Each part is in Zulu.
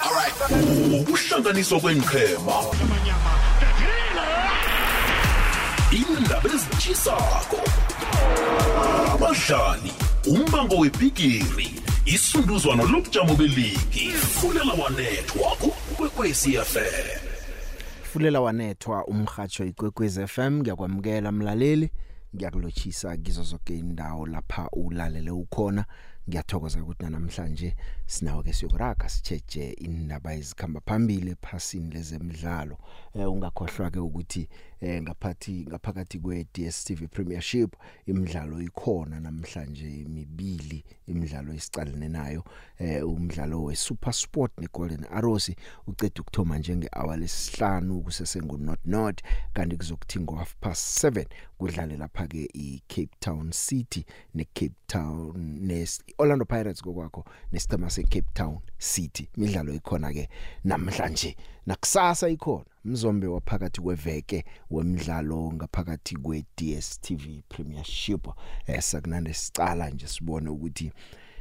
alright. Ukuhlanganiswa kwenqhema indaba ezitshisako abadlali umbango webhigiri isunduzwano lobujamo beligi fulela wanethwa kukwekwecfm fulela wanethwa umhatsho ikwekwezi FM ngiyakwamukela mlaleli. Ngiyakulotshisa kizo zonke indawo lapha ulalele ukhona. Ngiyathokoza ukuthi namhlanje sinawo ke siyokuraga sicheje indaba ezikhamba phambili ephasini lezemidlalo. Eh ungakhohlwa ke ukuthi eh ngaphathi ngaphakathi kwe DStv Premiership imidlalo ikhona namhlanje imibili imidlalo esicalene nayo eh umdlalo we Super Sport ne Golden Arrows ucede ukuthoma njenge hour lesihlanu kusesengu not not kanti kuzokuthi ngo half past 7 kudlale lapha ke i Cape Town City ne Cape Town ne Orlando Pirates kokwakho nesitama se Cape Town City. Imidlalo ikhona ke namhlanje nakusasa ikhona. Mzombe waphakathi kweveke wemidlalo ngaphakathi kwe DStv Premiership. Esakunande sicala nje sibone ukuthi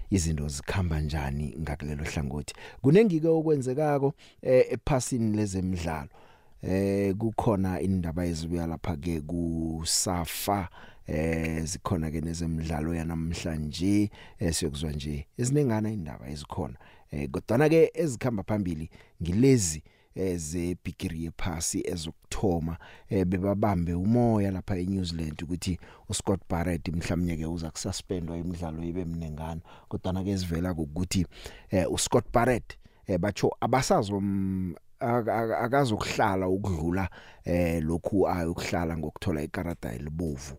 izinto zikhamba njani ngakulelo hlangothi. Kunengike okwenzekako eh, ephasini lezemidlalo. Eh kukhona indaba ezibuya lapha ke kusafa. Eh zikhona ke nezemidlalo yanamhlanje eh siyokuzwa nje ezinengana indaba ezikhona. Eh kodwa ke ezikhamba phambili ngilezi ezebhigiri yephasi ezokthoma eh bebabambe umoya lapha eNew Zealand ukuthi uScott Barrett mhlawumnye ke uza kususpendwa imidlalo ibe mnengana. Kodwa ke sivela ukuthi eh uScott Barrett eh bacho abasazo akazokuhlala ukudlula eh lokhu ayokuhlala ngokuthola ikarata elibovu.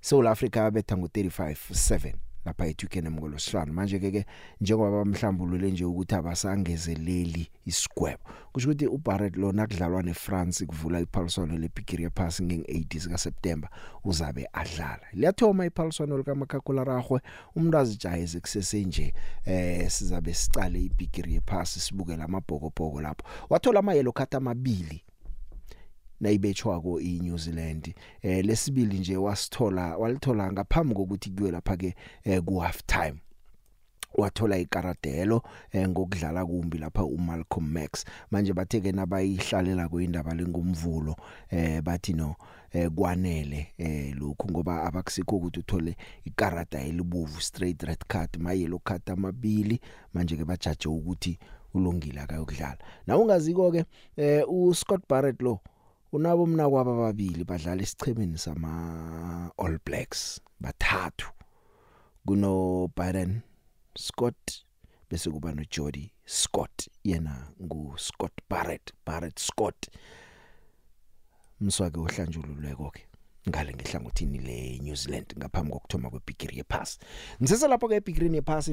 South Africa betha ngo35 7 lapha eTukenham ngolosihlanu manje ke ke njengoba bamhlambulule nje ukuthi abasangezeleli isigwebo kusho ukuthi uBarrett lona kudlalwa neFrance kuvula iphaliswano leBigiri Pass ngeng8 sika September uzabe adlala. Liyathoma iphaliswano likaMakhakhula Ragwe umuntu azijayeze kusese nje eh sizabe sicale iBigiri Pass sibukela amabhokobhoko lapho. Wathola ama yellow card amabili nayibetshwako iNew Zealand. Eh lesibili nje wasithola walithola ngaphambi kokuthi kuwe lapha ke eh, ku half time wathola ikaradelo eh, ngokudlala kumbi lapha uMalcolm Max. Manje batheke nabayihlalela kuindaba lengumvulo eh bathi no eh kwanele eh lokhu ngoba abakusikho ukuthi uthole ikarada elibovu straight red card ma yellow card amabili. Manje ke bajaje ukuthi ulungile akayokudlala. Na ungaziko ke eh uScott Barrett lo unabo mna kwaba babili badlala isichemeni sama All Blacks bathathu kuno Biden Scott bese kuba no Jody Scott yena ngu Scott Barrett Barrett Scott. Mswake ohlanjululweko ke ngale ngehlangothini le New Zealand ngaphambi kokuthoma kwebigiri yepass ngisese lapho ke ebigiri yepass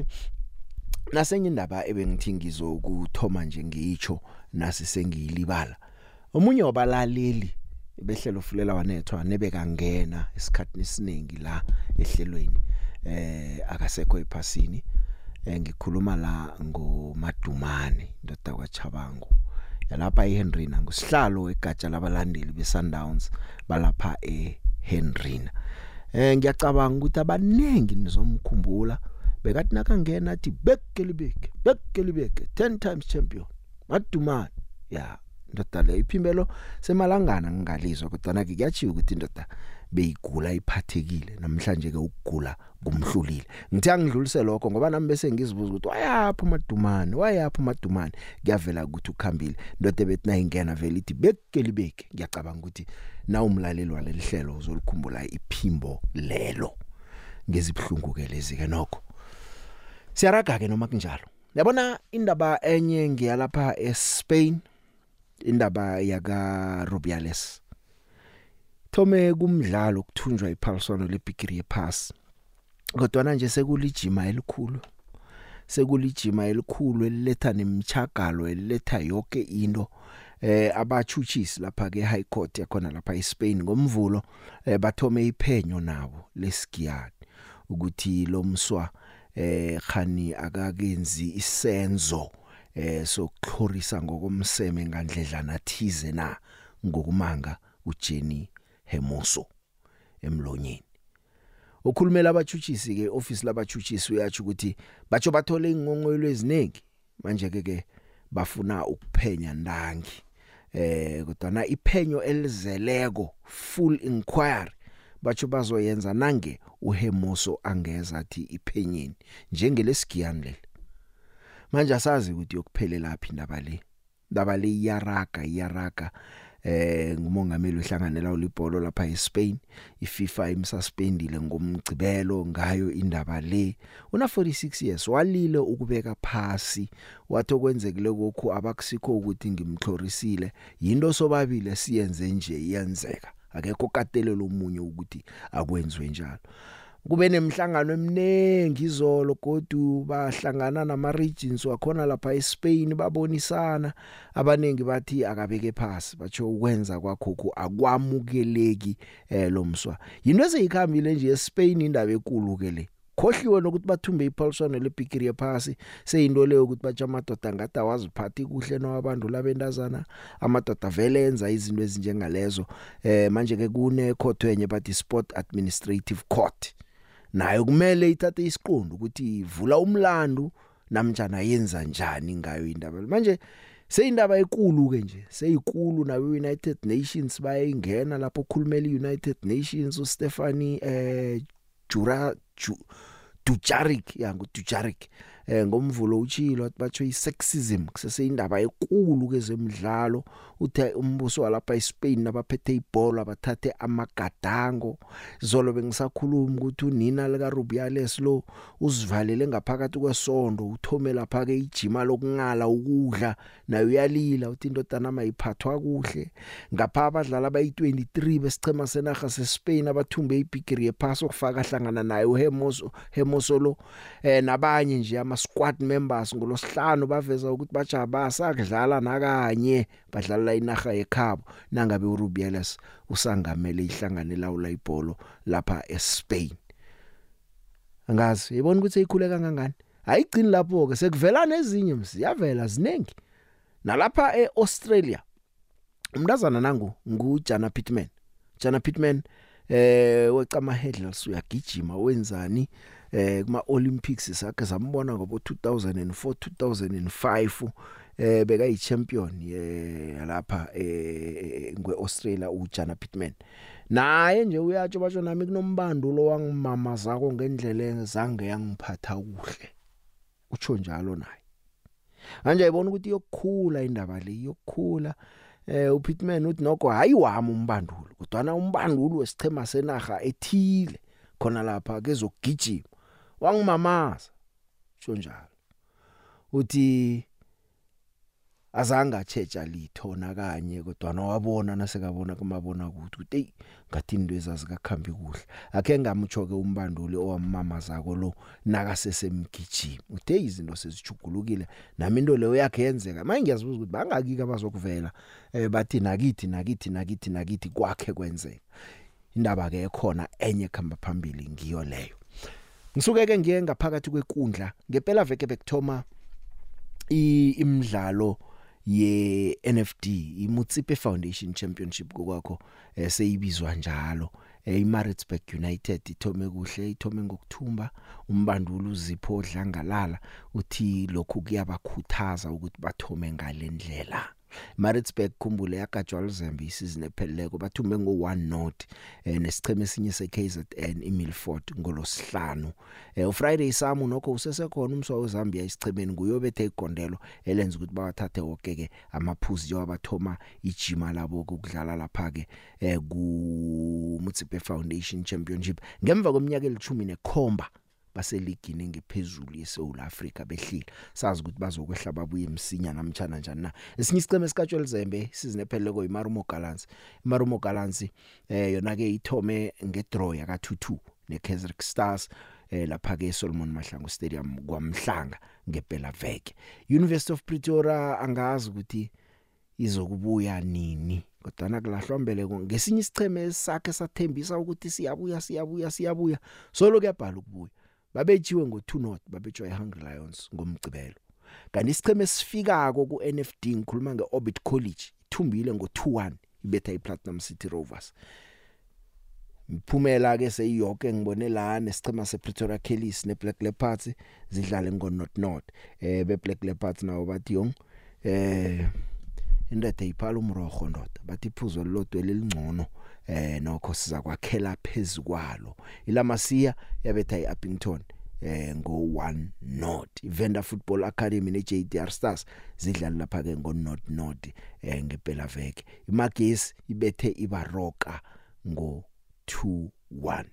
nasenye indaba ebengithi ngizokuthoma nje ngiyitsho nasi sengiyilibala. Omunye wabalaleli behlelo fulela wanethwa nebekangena esikhatini esiningi la ehlelweni eh akasekho ephasini. Eh ngikhuluma la ngomadumane ndoda kwaChabango yalapha eHenrina ngusihlalo egatsha labalandeli beSundowns balapha eHenrina. Eh ngiyacabanga ukuthi abanengi nizomkhumbula bekathi nakangena athi bekelibeke bekelibeke 10 times champion madumane. Ya. Ndoda le iphimbelo semalangana ngingalizwa kodwa na kuyachiya ukuthi indoda beyigula iphathekile namhlanje ke ukugula kumhlulile. Ngithi angidlulise lokho ngoba nami bese ngizibuza ukuthi wayapha umadumane wayapha umadumane? Kuyavela ukuthi ukhambile ndoda bethi na ingena vele ithi bekeli beke ngiyacabanga ukuthi na umlaleli walelihlelo uzolikhumbula iphimbo lelo. Ngezibhlungu ke lezi ke nokho. Siyaraga ke noma kunjalo? Yabona indaba enye ngiyalapha eSpain? Indaba yaka Rubiales. Thome kumdlalo kuthunjwa iphaliswano leBigiri yePass kodwa nje sekulijima elikhulu. Sekulijima elikhulu eliletha nemchagalo eliletha yonke into eh abachuchisi lapha ke High Court yakhona lapha eSpain. Ngomvulo eh, bathome iphenyo nabo lesigiyani ukuthi lo mswa eh khani akakenzi isenzo. Eh sokuxhorisa ngokomseme ngandledlana thize na? Ngokumanga uJenny Hemoso emlonyeni. Ukhulumela abachuchisi ke office labachuchisi uyathi ukuthi batsho bathole ingongoyilo eziningi. Manje ke ke bafuna ukuphenya ndangi eh kodwa iphenyo elizeleko full inquiry batsho bazoyenza nange uHemoso angeza athi iphenyeni. Njengelesigiyan leli. Manje asazi ukuthi yokuphelela laphi indaba le. Indaba le iyaraga iyaraga eh ngumongameli ohlanganela ulibholo lapha eSpain. iFIFA imsuspendile ngomgcibelo ngayo indaba le. Una 46 years walile ukubeka phasi. Wathi okwenzekile lokhu abakusikho ukuthi ngimhlorisile yinto sobabile siyenze nje iyenzeka. Akekho katelelo omunye ukuthi akwenziwe njalo. Kube nemhlangano eminengi izolo godu bahlangana nama regions wakhona lapha eSpain babonisana. Abanengi bathi akabeke phasi batsho ukwenza kwakhokho akwamukeleki eh lomswa yinto eseyikhambile nje eSpain indaba enkulu ke le. Khohliwe nokuthi bathumbe iphaliswano lebhigiri yephasi seyinto leyo ukuthi batsha amadoda ngathi awaziphathi kuhle nabantu labendazana amadoda vele enza izinto ezinjengalezo. Eh manje ke kune court enye bathi sport administrative court. Nayo kumele ithathe isiqondo ukuthi ivula umlando namjana yenza njani ngayo indaba manje seyindaba enkulu ke nje seyikulu nawe United Nations bayingena lapho khulumela United Nations uStephanie eh Jura Ju, Dujarik ya nguDujarik eh ngomvulo wathi batho isexism kusese indaba enkulu kezemidlalo uthe umbuso walapha eSpain nabaphethe ibhola bathathe amagadango. Zolo bengisakhuluma ukuthi unina lika Rubiales lo usivalele ngaphakathi kwesondo uthome lapha ke ijima lokungala ukudla nayo uyalila uthi indodana mayiphathwa kuhle. Ngapha abadlali abayi23 besichema senaga seSpain abathumbe ibigiri yephasi okufaka hlangana naye uHemoso Hemosolo eh nabanye nje ama squad members ngolosihlanu baveza ukuthi bajaba sakudlala nakanye badlala inaga yekhabo. Nangabe uRubiales usangamele ihlangane lawula ibhola lapha eSpain. Angazi yibona ukuthi eyikhule kangangani? Ayigcini lapho ke sekuvela nezinye msiyavela ziningi. Nalapha eAustralia umntazana nangu nguJana Pittman. Jana Pittman eh wecama headless uyagijima wenzani? Eh kuma Olympics sakhe sambona ngobo 2004 2005 eh beka yi champion eh lapha eh ngwe Australia uJana Pittman. Naye nje uyatsho basho nami kunombandulo wangimama zako ngendlela ezange yangiphatha kuhle. Utsho njalo naye. Manje ayibona ukuthi yokukhula indaba le yokukhula eh uPittman uthi nokho hayi wami umbandulo kodwa umbandulo wesichema senaga ethile khona lapha kezokugijima. Wangimamaza sho njalo. Uthi azange achecha litho nakanye kodwa nawabona nasekabona kumabona ukuthi hey ngathi into ezazikakhambi kuhle. Akhe ngamtsho ke umbanduli owamamazako lo nakasesemgijima uthe izinto sezijugulukile nami into leyo yakhe yenzeka. Manje ngiyazibuza ukuthi bangakike abazokuvela? Eh bathi nakithi nakithi nakithi nakithi kwakhe kwenzeka. Indaba ke ekhona enye khamba phambili ngiyo leyo. Ngisuke ke ngiye ngaphakathi kwenkundla ngempela veke bekthoma imidlalo ye NFD iMutsipe Foundation Championship kokwakho eh, seyibizwa njalo. Eh, iMaritzburg United ithome kuhle ithome ngokuthumba umbandulu uzipho dlangalala uthi lokhu kuyabakhuthaza ukuthi bathome ngalendlela Maritzburg khumbule yakajwa Luzembe isizini epheleleko bathumbe ngo1 note eh, nesicheme esinye seKZN iMilford ngolosihlanu eh, uFriday Samu nokho usesekhona umswa weZambia isichemeni kuyobethe igondelo elenza ukuthi bawathathe wonke ke amaphuzu yowabathoma ijima labo ukudlala lapha ke eh, ku Mutsipe Foundation Championship. Ngemva kweminyaka elithumi nekhomba baseligini ngephezulu yeSouth Africa behlile. Sazi ukuthi bazokwehla babuye emsinya namtjana njani na. Esinye isiceme sikatshwe Lizembe sizine pheleko iMarumo Gallants iMarumo Gallants eh yona ke ithome ngedraw yaka 22 neKaizer Stars eh lapha ke Solomon Mahlangu Stadium kwamhlanga ngempela veke University of Pretoria angazi ukuthi izokubuya nini kodwa kulahlwa mbeleko ngesinye isicheme sakhe sathembisa ukuthi siyabuya siyabuya siyabuya. Solo kuyabhala ukubuya. Babejiwe ngo2 not babejwa eHungry Lions ngomgcibelo kanti isicheme esifikako ku NFD ngikhuluma ngeOrbit College ithumbile ngo2-1 ibetha iPlatinum City Rovers. Mphumela ke seyiyonke ngibone la nesichema sePretoria Kellys neBlack Leopards zidlale ngo not not eh beBlack Leopards nawo bathi yong eh indoda iphala umrogo ndoda. Bathi iphuzo lilodwe lelingcono eh nokho siza kwakhela phezukwalo ilamasiya yabetha iAppington eh ngo 1 not Venda Football Academy ne JDR Stars zidlala lapha ke ngo not not eh ngempela veke iMagesi ibethe iBaroka ngo 2-1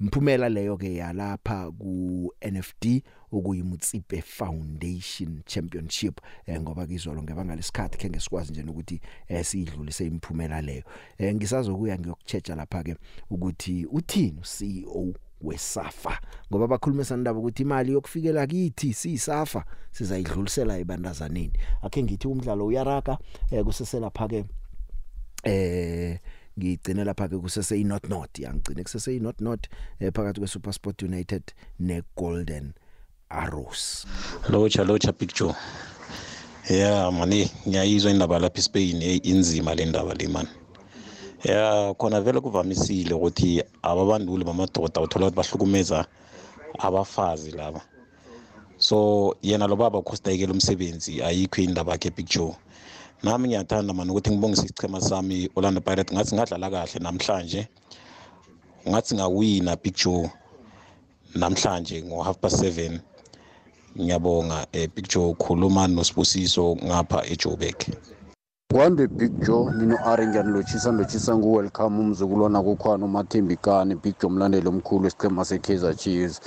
Mphumela leyo ke yalapha ku NFD okuyimutsipe Foundation Championship eh ngoba kizolo ngebanga lesikhathi ke ngesikwazi nje ukuthi eh sidlulise imphumela leyo. Eh ngisazokuya ngiyokuchecha lapha ke ukuthi uthini CEO wesafa ngoba bakhulumisa indaba ukuthi imali yokufikela kithi sisafa sizayidlulisela ebandazaneni akhe ngithi umdlalo uyaraka eh kusesela phake eh ngigcine lapha ke kusese i not not yangigcine kusese i not not eh, phakathi kwe SuperSport United ne Golden Arrows locha locha joe. Ya mani ngiyayizwa indaba lapha eSpain inzima le ndaba le man ya khona vele kuvamisile ukuthi ababanduli bamadoda uthola ukuthi bahlukumeza abafazi laba. So yena lo baba khostayekela umsebenzi ayikho indaba yakhe joe. Nami ngiyathanda mani ukuthi ngibongise isichema sami Orlando Pirates ngathi ngadlala kahle namhlanje. Ngathi ngawina big joe namhlanje ngo half past 7 ngiyabonga eh, big joe khuluma nosibusiso ngapha ejoburg. Kwande big joe nino ari ngiyanilotshisa nilotshisa ngu-welcome umzukulwana kukhwana umathembikane big joe mlandeli omkhulu wesichema se-kaizer chiefs.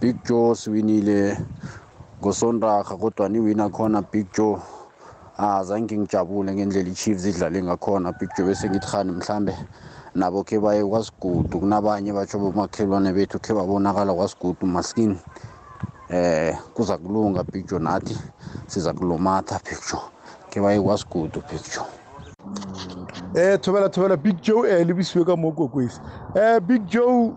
Big joe siwinile ngosondarha kodwa niwina khona big joe. Ah zange ngijabule ngendlela i-chiefs idlale ngakhona. Big joe bese ngithi hani mhlambe nabo khe baye kwasigudu kunabanye batsho bomakhelwane bethu khe babonakala kwasigudu maskini eh kuza kulunga big joe nathi siza kulomatha big joe. Ke baye kwasigudu big joe. Eh thobela thobela big joe eh lebisiwe ka mo kokwesi eh big joe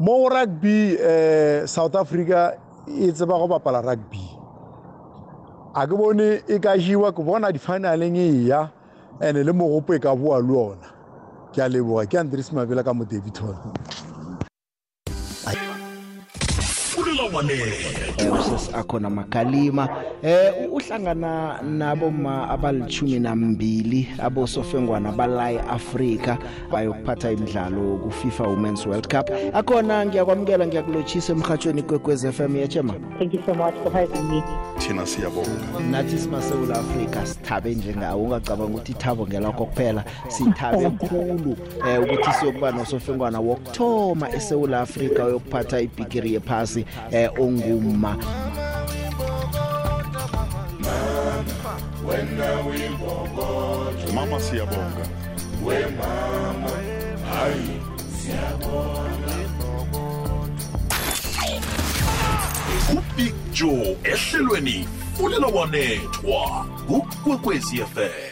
mo rugby eh south africa e tseba go bapala rugby. A ke bone e ka jiwa ke bona di-finaleng e ya and-e le mogopo e ka boa le ona. Ke a leboga ke andres mabela ka mo davidton usesi akhona magalima eh uhlangana nabo ma abalithumi nambili abosofengwana balayi Africa bayokuphatha imidlalo ku FIFA Women's World Cup. Akhona ngiyakwamukela ngiyakulochisa emhathweni kwekwez FM yachema Thank you so much for having me. thina siyabonga. Nathi simasewula Africa sithabe njengawo ungacabanga ukuthi ithabo ngelakho kuphela sithabe khulu eh ukuthi siyokuba nosofengwana wokthoma eSouth Africa uyokuphatha ibhigiri yephasi. Eh onguma mama siyabonga. Ubig joe ehlelweni fulela wanethwa kukwekwezi fm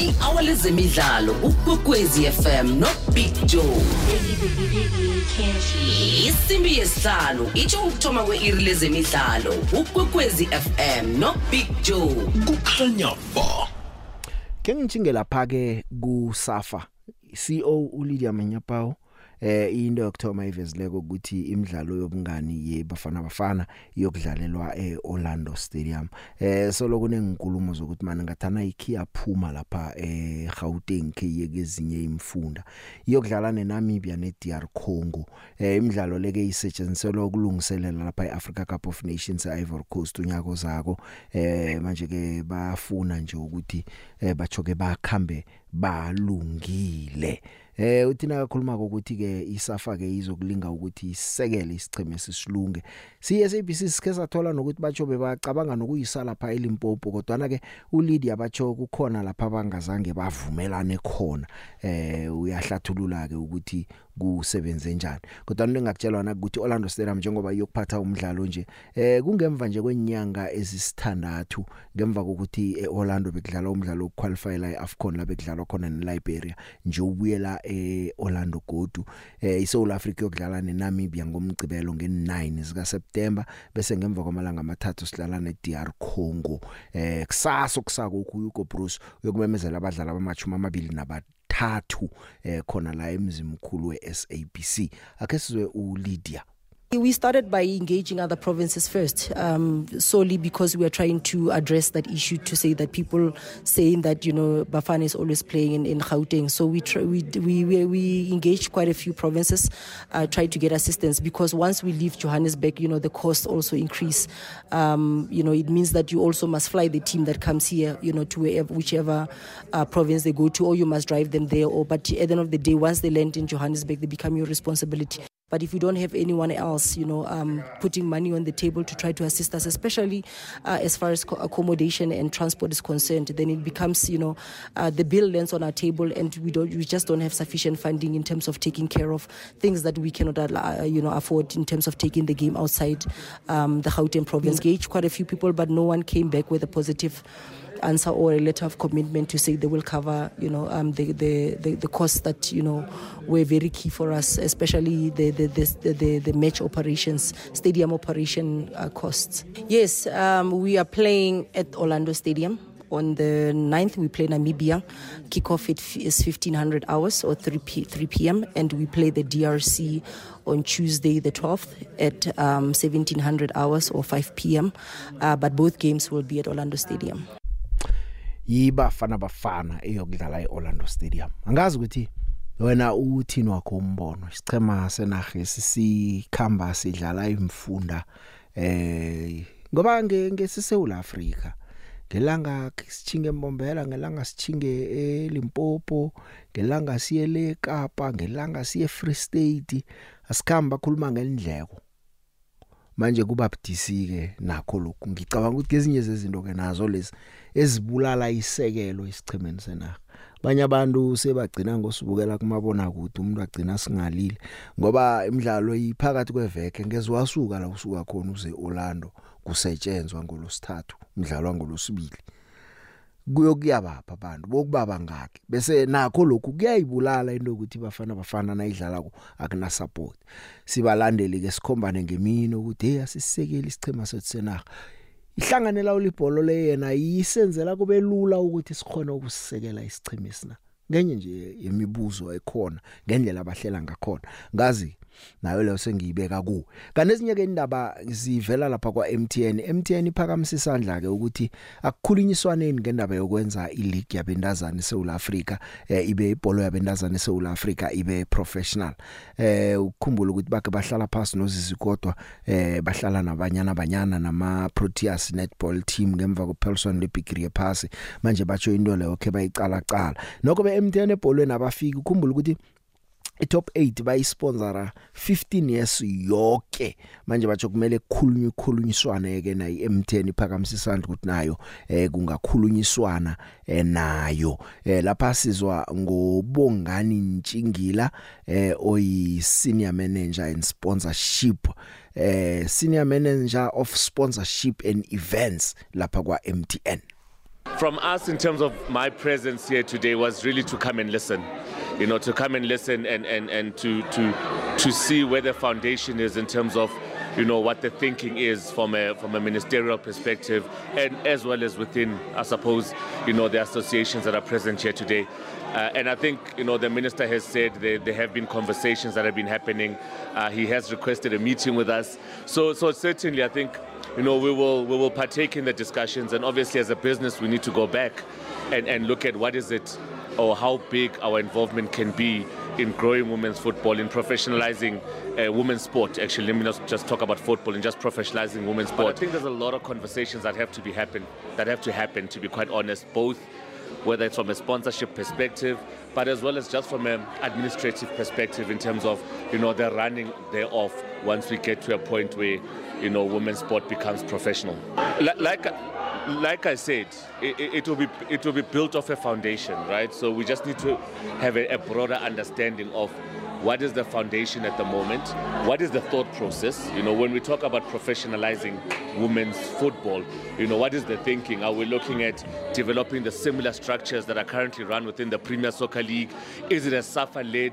i-hour lezemidlalo ukwekwezi fm nobig joe. Isimbi yesihlanu itsho ukuthoma kwe-iri lezemidlalo ukwekwezi fm nobig joe. Kukhanya ba. Ke ngijinge lapha ke ku Safa CEO uLydia Manyapawu eh into yokthoma ivezileko ukuthi imidlalo yobungani yebafana bafana iyokudlalelwa eOrlando Stadium. Eh solo kunenkulumo zokuthi mana ngathana ikhiya phuma lapha eh Gauteng ke kezinye imfunda iyokudlala neNamibia neDR Congo. Eh imidlalo leke isetshenziswa ukulungiselela lapha eAfrica Cup of Nations eIvory Coast unyaka ozako eh manje ke bafuna nje ukuthi eh bachoke bakhambe balungile. Eh uthina kakhuluma ukuthi ke isafa ke izokulinga ukuthi isekele isicheme sisilunge. CSABC sike sathola nokuthi batsho bebacabanga nokuyisala pha eLimpopo kodwa na ke uLydia batsho kukhona lapha bangazange bavumelane khona. Eh uyahlathulula ke ukuthi kusebenze njani. Kodwa into engakutshela na ukuthi Orlando Stadium njengoba iyokuphatha umdlalo nje eh kungemva nje kwenyanga ezisithandathu ngemva kokuthi eOrlando bekudlala umdlalo wokuqualify la eAfcon la bekudlalwa khona neLiberia nje ubuyela eOrlando Godu. Eh iSouth Africa yokudlala neNamibia ngomgcibelo nge9 zika September bese ngemva kwamalanga amathathu sidlala neDR Congo. Eh kusasa kusako uHugo Bruce uyokumemezela abadlali abamachuma amabili nabathu thathu eh khona la emzimkhulu weSABC ake sizwe uLydia. We started by engaging other provinces first, um, solely because we are trying to address that issue to say that people saying that you know Bafana is always playing in, in Gauteng. So we try, we, we we engaged quite a few provinces, uh, tried to get assistance because once we leave Johannesburg, you know the costs also increase. Um, you know it means that you also must fly the team that comes here, you know to wherever, whichever uh, province they go to, or you must drive them there. Or but at the end of the day, once they land in Johannesburg, they become your responsibility. But if you don't have anyone else, you know, um, putting money on the table to try to assist us, especially uh, as far as co- accommodation and transport is concerned, then it becomes, you know, uh, the bill lands on our table, and we don't, we just don't have sufficient funding in terms of taking care of things that we cannot, uh, you know, afford in terms of taking the game outside um, the Gauteng province. Engaged quite a few people, but no one came back with a positive answer or a letter of commitment to say they will cover, you know, um, the, the, the, the costs that, you know, were very key for us, especially the, the, the, the, the match operations, stadium operation uh, costs. Yes, um, we are playing at Orlando Stadium. On the 9th, we play Namibia. Kickoff it is 1500 hours or 3, p- 3 p.m. And we play the DRC on Tuesday, the 12th, at um, 1700 hours or 5 p.m. Uh, but both games will be at Orlando Stadium. Yibafana bafana eyokudlala eOrlando Stadium. Angazi ukuthi wena uthini wakho umbono? Isichema senaga sisikhamba sidlala imfunda eh ngoba nge ngesisewula Afrika ngelanga sichinge embombela ngelanga sichinge eLimpopo ngelanga siye le Kapa ngelanga siye Free State asikhamba khuluma ngendleko manje kuba budisi ke nakho lokhu. Ngicabanga ukuthi ezinye zezinto ke nazo lezi ezibulala isekelo isichemeni senaga abanye abantu sebagcina ngosibukela kumabona kude umuntu agcina singalile ngoba imidlalo iphakathi kweveke ngezwasuka la usuka khona uze Orlando kusetshenzwa ngolosithathu umdlalo ngolosibili kuyokuyabapha abantu bokubaba ngakhe. Bese nakho lokhu kuyayibulala into ukuthi bafana bafana nayidlala ku akuna support sibalandeli ke sikhombane ngemini ukuthi hey asisekeli isichema sethu senaga ihlanganela ulibholo le yena yisenzela kube lula ukuthi sikhone ukusisekela isichema sina ngenye nje yemibuzo ekhona ngendlela abahlela ngakhona. Ngazi nayo leyo sengiyibeka ku kanti ezinye ke indaba zivela lapha kwa MTN MTN iphakamisa isandla ke ukuthi akukhulunyiswaneni ngendaba yokwenza ileague yabendazana eSouth Africa eh, ibe ibhola yabendazana eSouth Africa ibe professional. Eh ukukhumbula ukuthi bake bahlala phansi nozisi kodwa eh bahlala nabanyana abanyana nama Proteas netball team ngemva koPelson lebigree ephasi. Manje batsho into leyo ke bayicala cala nokho be MTN ebholweni abafiki ukhumbula ukuthi i-top 8 bayisponsora 15 years yonke manje bathi kumele kukhulunywe khulunyiswane ke nayi M10 iphakamisisana ukuthi nayo eh kungakhulunyiswana eh nayo. Eh lapha sizwa ngobongani Ntshingila eh oyi senior manager in sponsorship eh senior manager of sponsorship and events lapha kwa MTN From us, in terms of my presence here today, was really to come and listen. You know, to come and listen and, and, and to, to, to see where the foundation is in terms of, you know, what the thinking is from a, from a ministerial perspective and as well as within, I suppose, you know, the associations that are present here today. Uh, and I think, you know, the minister has said there, there have been conversations that have been happening. Uh, he has requested a meeting with us. So, so certainly, I think, you know, we will, we will partake in the discussions. And obviously, as a business, we need to go back and, and look at what is it or how big our involvement can be in growing women's football, in professionalizing uh, women's sport. Actually, let me not just talk about football and just professionalizing women's sport. But I think there's a lot of conversations that have to be happen, that have to happen. To be quite honest, both whether it's from a sponsorship perspective, but as well as just from an administrative perspective in terms of you know the running thereof once we get to a point where you know women's sport becomes professional. Li- Like like I said, it, it it will be it will be built off a foundation, right? So we just need to have a, a broader understanding of what is the foundation at the moment, what is the thought process. You know, when we talk about professionalizing women's football, you know, what is the thinking? Are we looking at developing the similar structures that are currently run within the Premier Soccer League? Is it a SAFA-led?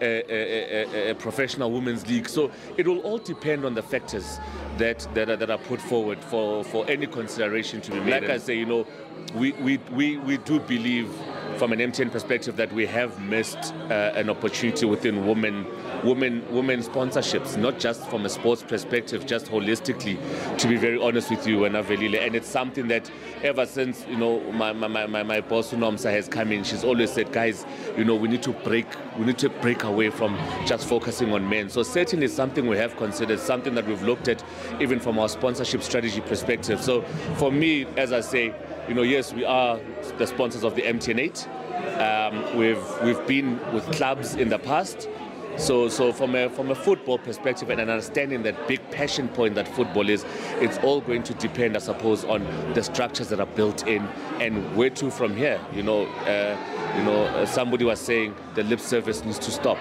A, a, a, a professional women's league. So it will all depend on the factors that that are, that are put forward for, for any consideration to be made. Like I say, you know, we, we, we, we do believe from an MTN perspective that we have missed uh, an opportunity within women women women sponsorships, not just from a sports perspective, just holistically. To be very honest with you, Venavelile, and it's something that ever since you know my my my, my, boss Unomsa has come in, she's always said, guys, you know we need to break we need to break away from just focusing on men. So certainly something we have considered, something that we've looked at even from our sponsorship strategy perspective. So for me, as I say, you know, yes, we are the sponsors of the MTN8. Um, we've we've been with clubs in the past. So, so from a from a football perspective and an understanding that big passion point that football is, it's all going to depend, I suppose, on the structures that are built in and where to from here. You know, uh, you know, uh, somebody was saying the lip service needs to stop.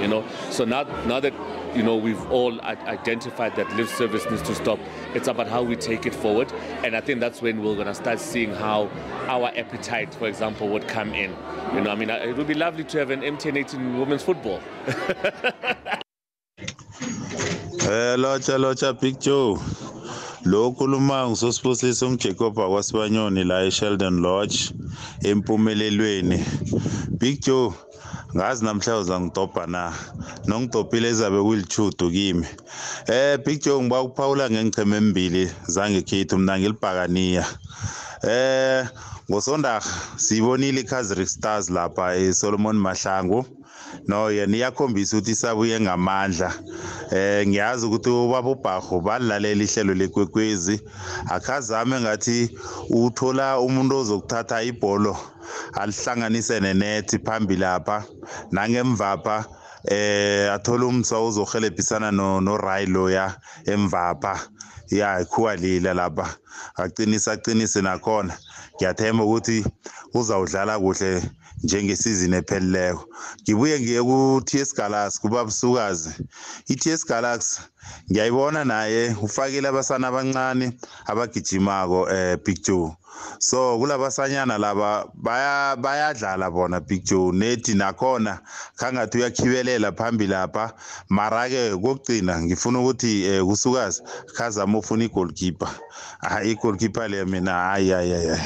You know, so now now that you know we've all identified that lip service needs to stop, it's about how we take it forward, and I think that's when we're gonna start seeing how our appetite, for example, would come in. You know, I mean, it would be lovely to have an MTN 18 women's football. Eh locha locha Big Joe. Lo khuluma ngusosibusiso ngiJacob akwasibanyoni la eSheldon Lodge empumelelweni. Big Joe ngazi namhla uzangidobha na? Nongidobhile ezabe kulichudu kimi. Eh Big Joe ngiba ukuphawula ngengicheme emibili zangekhethu mina ngilibhakaniya. Eh ngosondarha siyibonile i-Kaizer Stars lapha eSolomon Mahlangu. No yena iyakhombisa ukuthi isabuye ngamandla. Eh ngiyazi ukuthi ubaba ubharho balilalela ihlelo lekwekwezi. Akhazame ngathi uthola umuntu ozokuthatha ibholo alihlanganise nenethi phambili lapha nangemvapha eh athola umsa uzohelebhisana no no Ray loya emvapha ya ikhuwa lila lapha. Aqinisa aqinise nakhona. Ngiyathemba ukuthi uzawudlala kuhle njengesizini ephelileko ngibuye ngiye ku-TS Galaxy kubabusukazi. i-TS Galaxy ngiyayibona naye ufakile abasana abancane abagijimako eh Big Joe. So kulabasanyana laba baya bayadlala bona Big Joe. Nethi nakhona khangathi uyakhibelela phambili lapha. Mara ke kokugcina ngifuna ukuthi eh, kusukazi khazama ufuna igoalkeeper. Ah igoalkeeper le mina hayi hayi hayi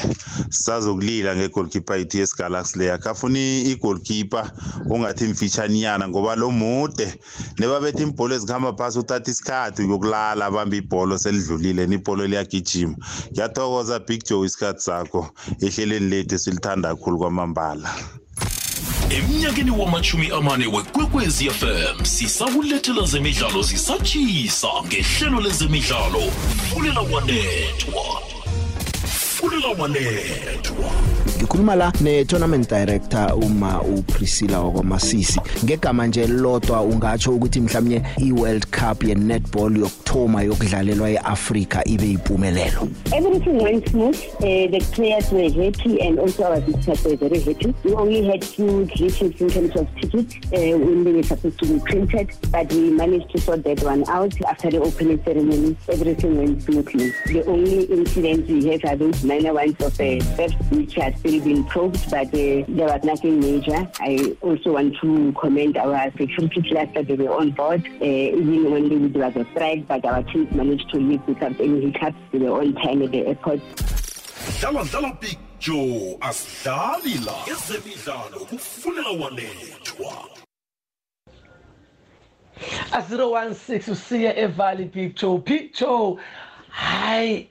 sisazokulila ngegoalkeeper iTS Galaxy le akafuna igoalkeeper ungathi mfitshanyana ngoba lo mude nebabethe imbholo ezikhamba phasi uthatha isikhathi yokulala abamba ibholo selidlulile nibholo liyagijima. Ngiyathokoza Big Joe isikhathi sakho ehleleni lethu silithanda kakhulu kwamambala. Emnyakeni wamachumi amane wekwekwezi fm sisakulethela zemidlalo zisatshisa ngehlelo lezemidlalo fulela wanethwa fulela wanethwa ngikhuluma la ne-tournament director uma upriscilla wakwamasisi ngegama nje lodwa ungatsho ukuthi mhlawumnye i-world cup ye-netball yokuthoma yokudlalelwa e-afrika ibe yimpumelelo Everything went smooth. Uh, the players were happy and also our visitors were very happy. We only had few glitches in terms of tickets uh, when they were supposed to be printed, but we managed to sort that one out after the opening ceremony. Everything went smoothly. The only incidents we have are those minor ones of the theft, which are still being probed, but uh, there was nothing major. I also want to commend our security that they were on board, uh, even when there was a strike, but our teams managed to leave without any hiccups. They were on time at the airport. dlala dlala big joe asidlali la ezemidlalo kufulela wanethwa a 016 usiya evalley picture picture hayi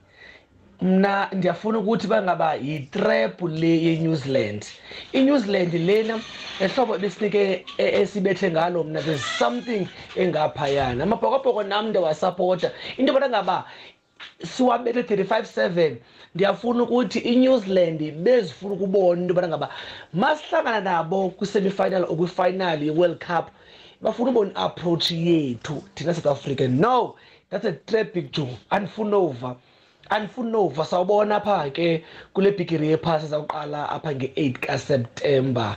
mna ndiyafuna ukuthi bangaba yitrap le ye-new zealand. I-new zealand lena ehlobo besinike e- esibethe ngalo mna there's something engaphayana. Amabhokobhoko nam ndiyawasapota into yobana ngaba siwabethe 35-7 ndiyafuna ukuthi i-new zealand bezifuna ukubona into yobana ngaba masihlangana nabo kwi-semifinal or kwi-final ye-world cup bafuna ubona i-approach yethu thina south africa. No that's a trap big joe. Andifuna over andifuna over sawubona apha ke kule bhigiri yephasi ezawuqala apha nge-8 kaseptemba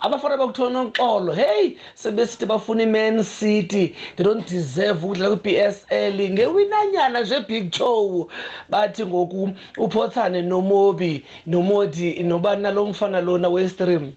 abafana bakuthona uxolo heyi sebesithi bafuna iman city. They don't deserve ukudlala kwi-bsl ngewinanyana nje big joe bathi ngoku uphothane nomobi nomodi nobani nalo mfana lona westream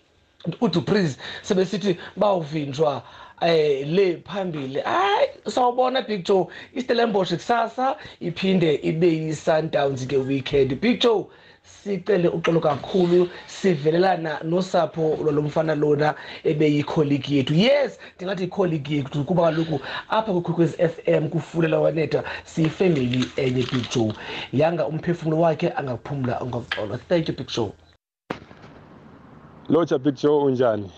uduprise sebesithi bawuvinjwa. Eh le phambili. Hayi sawubona big joe istellenbosch kusasa iphinde ibe yi-sundowns nge-weekend big joe sicele uxolo kakhulu sivelelana nosapho lwalomfana lona ebeyikholiki yethu. Yes ndingathi ikholiki yethu kuba kaloku apha kukhokwezi FM kufulela wanetha siyifamily enye Big Joe yanga umphefumulo wakhe angaphumula ngoxolo thank you Big Joe lotsha big joe unjani?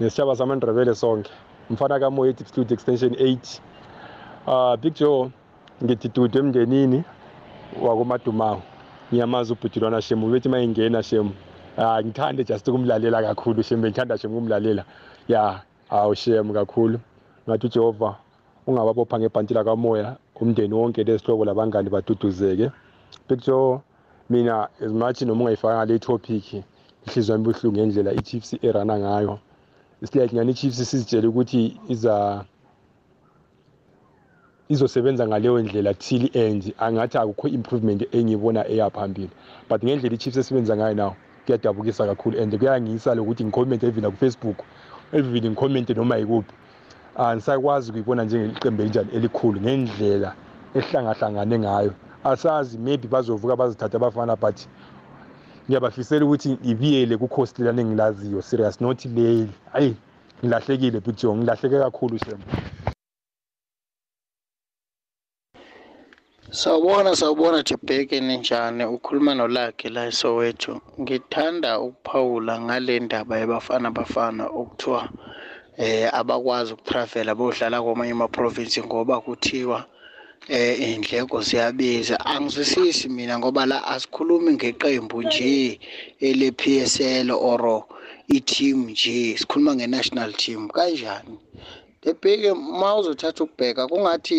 Nesitshaba samandrebele sonke. Mfana kamoyeti studio extension 8 uh big joe ngithi dudu emndenini wakomadumawu. Ngiyamazi ubhudulwana shemu bethi uma ingena shemu. Ah ngithande just ukumlalela kakhulu shemu bengithanda shemu ukumlalela. Ya awu shemu kakhulu. Ngathi ujehova ungababopha ngebhanti lakamoya umndeni wonke lesihlobo labangani baduduzeke. Big joe mina as much noma ungayifaka le topic inhliziyo yami buhlungu ngendlela i-chiefs erana ngayo. Isilathi ngani i-chiefs sizitshele ukuthi iza izosebenza ngaleyo ndlela till end angathi akukho improvement engiyibona eyaphambili but ngendlela i-chiefs esebenza ngayo nawo kuyadabukisa kakhulu and kuyangisa lokuthi ngicommente even kufacebook even ngicommente noma yikuphi angisakwazi ukuyibona njengeqembu elinjani elikhulu ngendlela ehlangahlangane ngayo. Asazi maybe bazovuka bazithatha abafana but ngiyabafisela ukuthi ngibiyele kukhosi lelana engilaziyo serious not leli hayi ngilahlekile butjo ngilahleke kakhulu shem. Sawubona sawubona Jibheke ninjani. Ukhuluma nolakhe la eSoweto. Ngithanda ukuphawula ngale ndaba yabafana bafana okuthiwa eh abakwazi ukutravela bodlala kwamanye ama-province ngoba kuthiwa eh indleko ziyabiza. Angizwisisi mina ngoba la asikhulumi ngeqembu nje ele PSL oro i-team nje sikhuluma nge-national team. Kanjani? Ebheke uma uzothatha ukubheka kungathi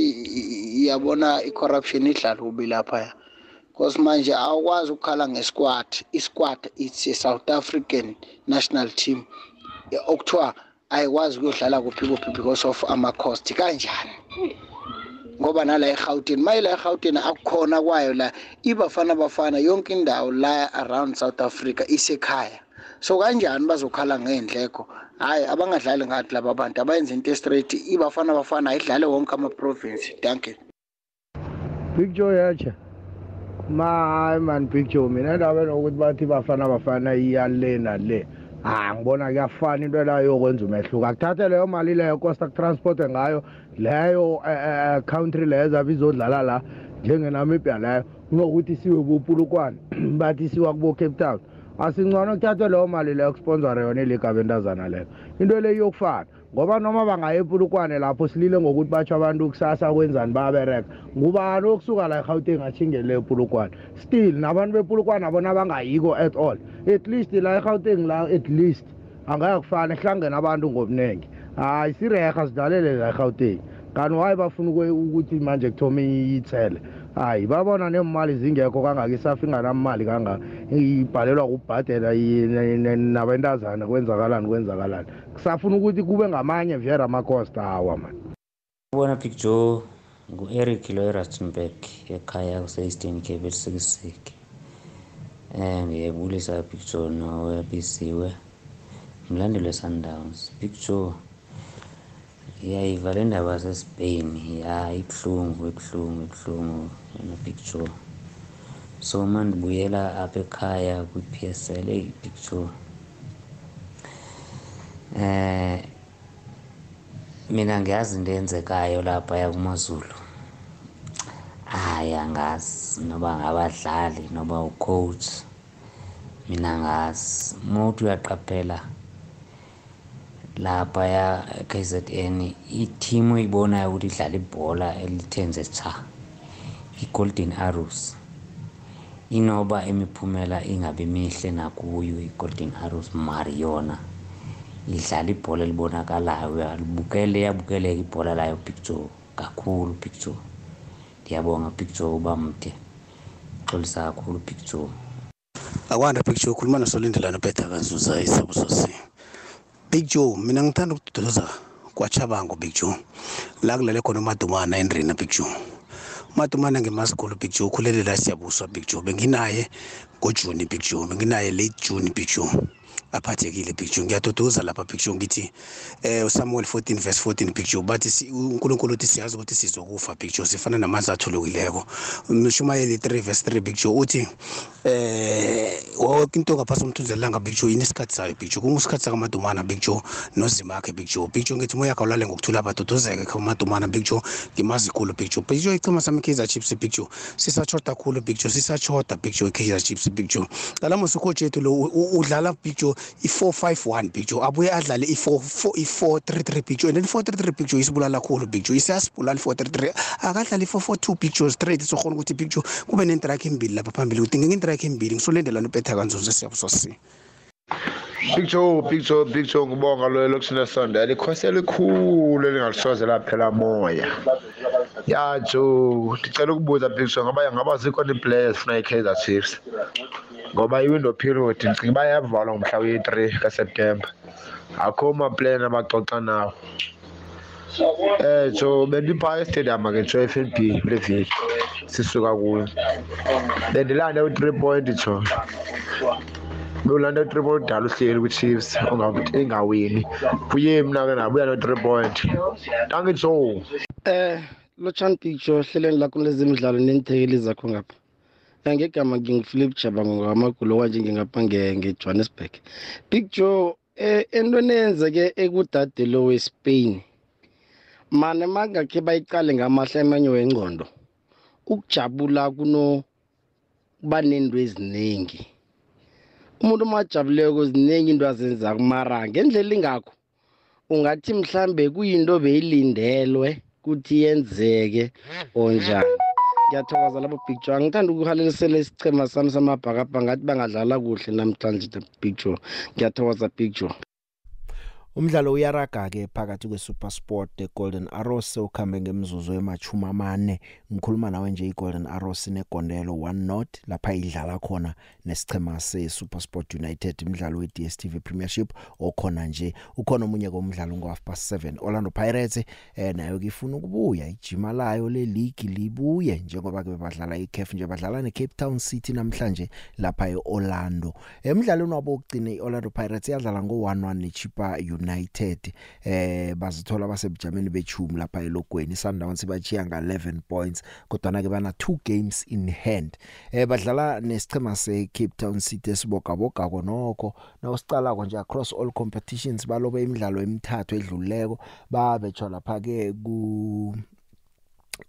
iyabona i-corruption idlala ubi lapha because manje awukwazi ukukhala nge-squad i-squad it's a south african national team. Okuthiwa ayikwazi ukuyodlala kuphi kuphi because of ama-cost. Kanjani? Ngoba nala eGauteng mayila eGauteng akukhona kwayo la ibafana bafana yonke indawo la around South Africa isekhaya. So kanjani bazokhala ngendleko? Hayi abangadlali ngathi laba bantu abayenza into straight ibafana bafana ayidlale wonke ama province thank you. Big Joe yacha ma man Big Joe mina ndaba nokuthi bathi bafana bafana iyale nale ah ngibona kuyafana into la yokwenza umehluko. Akuthathe leyo mali leyo costa transport ngayo leyo country leyo zabe izodlala la njengenamibia leyo. Kunokuthi siwe bopulukwane bathi siwa kubo Cape Town. Asingcono kuthathwe leyo mali leyo kusponsore yona iliga bentazana leyo. Into le yokufana ngoba noma bangaya epulukwane lapho silile ngokuthi batsho abantu kusasa kwenzani bayabereka ngubani okusuka la egauteng achingele epulukwane? Still nabantu bepulukwane abona bangayiko at all. At least la egauteng la at least angaya kufana ehlangene abantu ngobunengi. Hayi sireha sidlalele la egauteng. Kanti wayi bafuna ukuthi manje kuthome ithele hayi babona nemali zingekho kangaka isafa inganamali kangaka. Ibhalelwa kubhadela nabentazana kwenzakalani kwenzakalani. Kusafuna ukuthi kube ngamanye vere amacosta awa mani bona big joe ngu-eric lo erustenburg ekhaya kuse-eastern cape elisikisiki um ngiyebulisa big joe nowebisiwe mlandelo we-sundowns big joe yayiva le ndaba yasespain ya ibuhlungu ibuhlungu ibuhlungu yona big joe so uma ndibuyela apha ekhaya kwi-psl eyi big joe eh mina ngiyazi into eyenzekayo laphaya kumazulu. Hayi angazi noba ngabadlali noba ucoach. Mina ngazi muthi uyaqaphela laphaya KZN i-team oyibonayo ukuthi idlala ibhola elithenze cha i-Golden Arrows. Inoba imiphumela ingabe mihle nakuyo i-Golden Arrows mari yona idlala ibhola elibonakalayo uyalibukele yabukeleka ibhola layo picture kakhulu picture ndiyabonga picture uba mde xolisa kakhulu picture akwanda joe ukhuluma nosolindelana ubetha kazuza isabusosi big joe mina ngithanda ukududuluza kwachabango big joe. La kulele khona umadumana endrina big joe. Umadumana ngemasikolo big joe ukhulele la siyabuswa big joe. Benginaye ngojuni big joe benginaye late june big joe. aphathekile picture. Ngiyaduduza lapha picture ngithi eh uSamuel 14 verse 14 picture bathi uNkulunkulu uthi siyazi ukuthi sizokufa picture sifana namanzi athulukileko uMshumayeli 3 verse 3 picture uthi eh wonke into ngaphasi umthunzelanga picture yini isikhatsi sayo picture kungusikhatsi sakamadumana picture nozimakhe picture. Picture ngithi moya kawulale ngokuthula abaduduzeke kamadumana picture ngimazi khulu picture. Picture ichima sami Kaizer Chiefs picture sisachota khulu picture sisachota picture Kaizer Chiefs picture. Ngalamusi ukhoje ethu lo udlala picture i-451 big joe abuye adlale i-433 big joe. And then 433 big joe isibulala kakhulu big joe isiyasibulala i-433 akadlale i-442 big joe straight sizokhona ukuthi big joe kube nentrakhi embili lapha phambili. Kudingeka intrakhi embili ngisolendelana ubetha kanzunze siyabusosini Big Joe, Big Joe, Big Joe ngibonga lo elokushina Sunday. Likhosi elikhulu elingalisoze laphela moya. Ya Joe, ndicela ukubuza Big Joe ngoba ngaba zikhona i-players funa i-Kaizer Chiefs. Ngoba i-window period ndicinga bayavalwa ngomhla we-3 kaSeptember. Akho ma-plan abaxoxa nawo. Eh Joe, bendipha e-stadium ke Joe FNB kule viki. Sisuka kuyo. Bendilanda u-3 point Joe. Bewulanda 3 point dala uhleli kwi-Chiefs ongakuthi engawini. Buye mina ke nabuya no-3 point. Thank you Joe. Eh lotshani picture hlelweni lakho lezemidlalo nenithekeli zakho ngapha Eh, ngegama ngingphilip jabango ngamagulo kwanje ngingapha nge- nge-johannesburg big joe eh entweni eyenzeke ekudadelo wespain mane mangakhe bayiqale ngamahla emenye wengcondo ukujabula kunokuba nento eziningi umuntu umajabuleko ziningi into azenzako mara ngendlela ingakho. Ungathi mhlambe kuyinto beyilindelwe kuthi yenzeke onjani ngiyathokoza lapho big joe angithanda ukuhalelisela isichema sami samabhakabha ngathi bangadlala kuhle namhlanje the big joe. Ngiyathokoza big joe. Umdlalo uyaraga ke phakathi kweSuper Sport eGolden Arrows ukhambe ngemzuzu emachuma amane ngikhuluma nawe nje iGolden Arrows negondelo 1 not lapha idlala khona nesichema seSuper Sport United imidlalo weDStv Premiership okhona nje. Ukhona omunye komdlalo ngo half past 7 Orlando Pirates eh nayo kifuna ukubuya ijima layo le league libuye njengoba ke badlala iCAF nje badlala neCape Town City namhlanje lapha eOrlando. Emidlalweni wabo ukugcina iOrlando Pirates yadlala ngo1-1 neChipa United eh bazithola basebujameni bechumi lapha elogweni. Sundowns bachiya nga 11 points kodwa ke bana 2 games in hand. Eh badlala nesichema seCape Town City esibogaboga konoko nawusicala konje across all competitions balobe imidlalo emithathu edluleko babetjwa lapha ke ku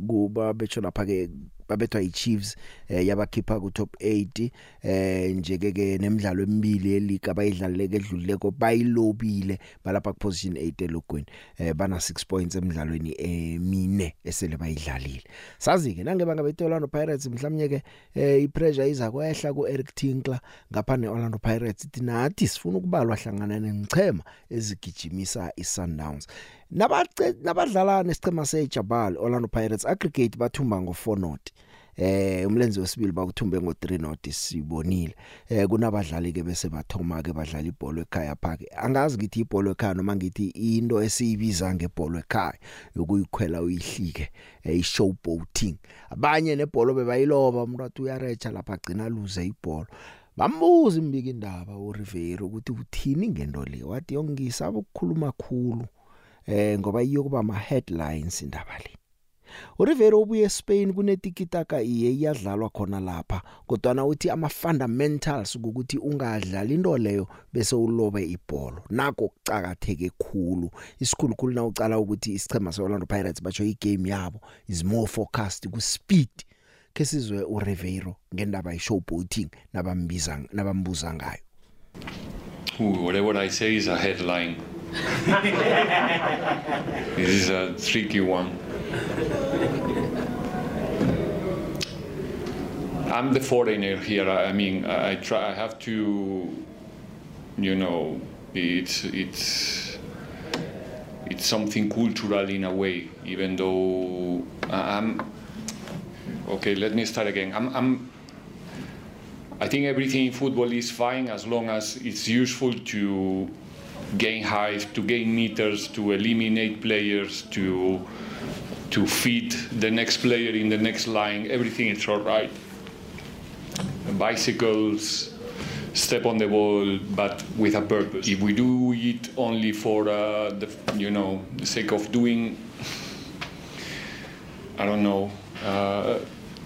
kuba betsho lapha ke babethwa iChiefs eh yabakhipha ku top 8 eh njeke ke nemidlalo emibili yeliga bayidlaleke edluleko bayilobile balapha ku position 8 elogweni eh bana 6 points emidlalweni emine esele bayidlalile. Sazi ke nange bangabethe Orlando Pirates mhlawumnye ke eh ipressure iza kwehla ku Eric Tinkler ngapha ne Orlando Pirates ithi nathi sifuna ukubalwa hlangana nenichema ezigijimisa iSundowns. nabace nabadlala nesicema seJabal Orlando Pirates aggregate bathumba ngo4 not eh umlenze wesibili bakuthumbe ngo3 not sibonile. Eh kunabadlali ke bese bathoma ke badlala ibhola ekhaya phake. Angazi ngithi ibhola ekhaya noma ngithi into esiyibiza ngebhola ekhaya yokuyikhwela uyihlike eh, i-showboating. Abanye nebhola bebayiloba umuntu athi uyarecha lapha agcina luze ibhola bambuza imbiki indaba uRivero ukuthi uthini ngento le? Wathi yongisaba ukukhuluma khulu. Eh ngoba iyokuba ama headlines indaba le. uRivero ubuye eSpain kunetikitaka iye iyadlalwa khona lapha kodwa uthi ama fundamentals ukuthi ungadlali into leyo bese ulobe ibhola nako kucakatheke khulu. Isikhulukhulu na ucala ukuthi isichema seOrlando Pirates batsho igame yabo is more focused ku speed ke sizwe uRivero ngendaba yeshowboating nabambiza nabambuza ngayo. Ooh, whatever I say is a headline. this is a tricky one. I'm the foreigner here. I mean, I I try. I have to, you know, it's it's it's something cultural in a way. Even though I'm okay. Let me start again. I'm I'm I think everything in football is fine as long as it's useful to gain height, to gain meters, to eliminate players, to to feed the next player in the next line. Everything is all right. Bicycles, step on the ball, but with a purpose. If we do it only for uh, the, you know, the sake of doing, I don't know, uh,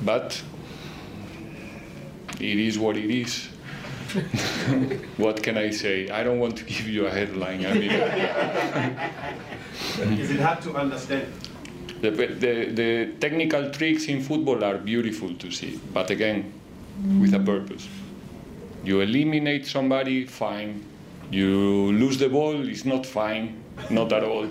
but it is what it is. what can I say? I don't want to give you a headline. I mean, Is it hard to understand? the, the, the technical tricks in football are beautiful to see, but again, with a purpose. You eliminate somebody, fine. You lose the ball, it's not fine, not at all.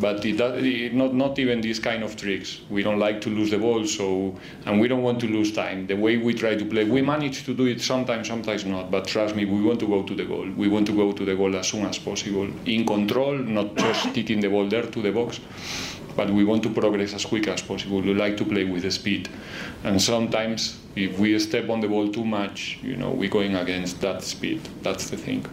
But it, it, not not even these kind of tricks. We don't like to lose the ball, so and we don't want to lose time. The way we try to play, we manage to do it sometimes, sometimes not. But trust me, we want to go to the goal. We want to go to the goal as soon as possible, in control, not just kicking the ball there to the box. But we want to progress as quick as possible. We like to play with the speed, and sometimes if we step on the ball too much, you know, we're going against that speed. That's the thing.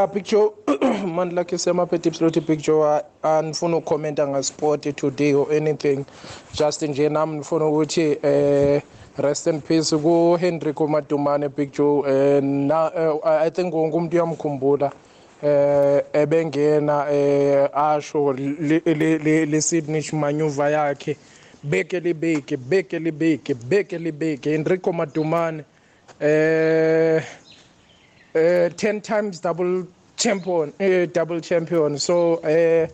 Ya picture mani lakhe semaphethe ipsiloti picture andifuna ukhomenta ngasport today or anything. Just nje nami ndifuna ukuthi eh rest in peace ku-henrico madumane picture eh, na, eh, i think wonke umuntu uyamkhumbula eh ebengena eh asho le- signature maneuver yakhe. Beke libeke beke libeke beke libeke Enrico Madumane eh uh, 10 times double champion uh, double champion. So eh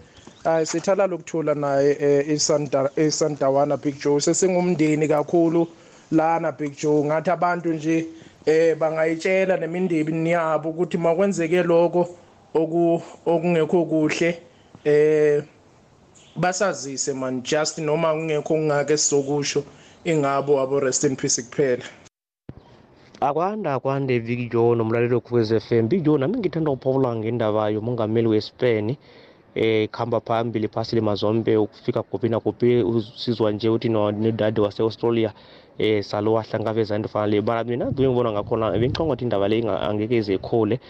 uh, sithala lokuthula naye eh, isanta isantawana Big Joe. Sesingumndeni kakhulu lana Big Joe. Ngathi abantu nje eh bangayitshela nemindeni yabo ukuthi makwenzeke lokho oku okungekho kuhle. Eh basazise man just noma kungekho kungake sizokusho ingabo abo rest in peace kuphela. Akwanda akwande Vic Joe nomlaleli wekhukwez FM Big Joe nami ngithanda ukuphawula ngendaba yomongameli weSpain eh khamba phambili phasi lemazombe ukufika kuphi nakuphi usizwa nje uthi no nedade wase-australia eh salo wahlangabeza into fana le. Mara mina ngibona ngakhona bengicabanga ukuthi indaba le angeke ize ikhule.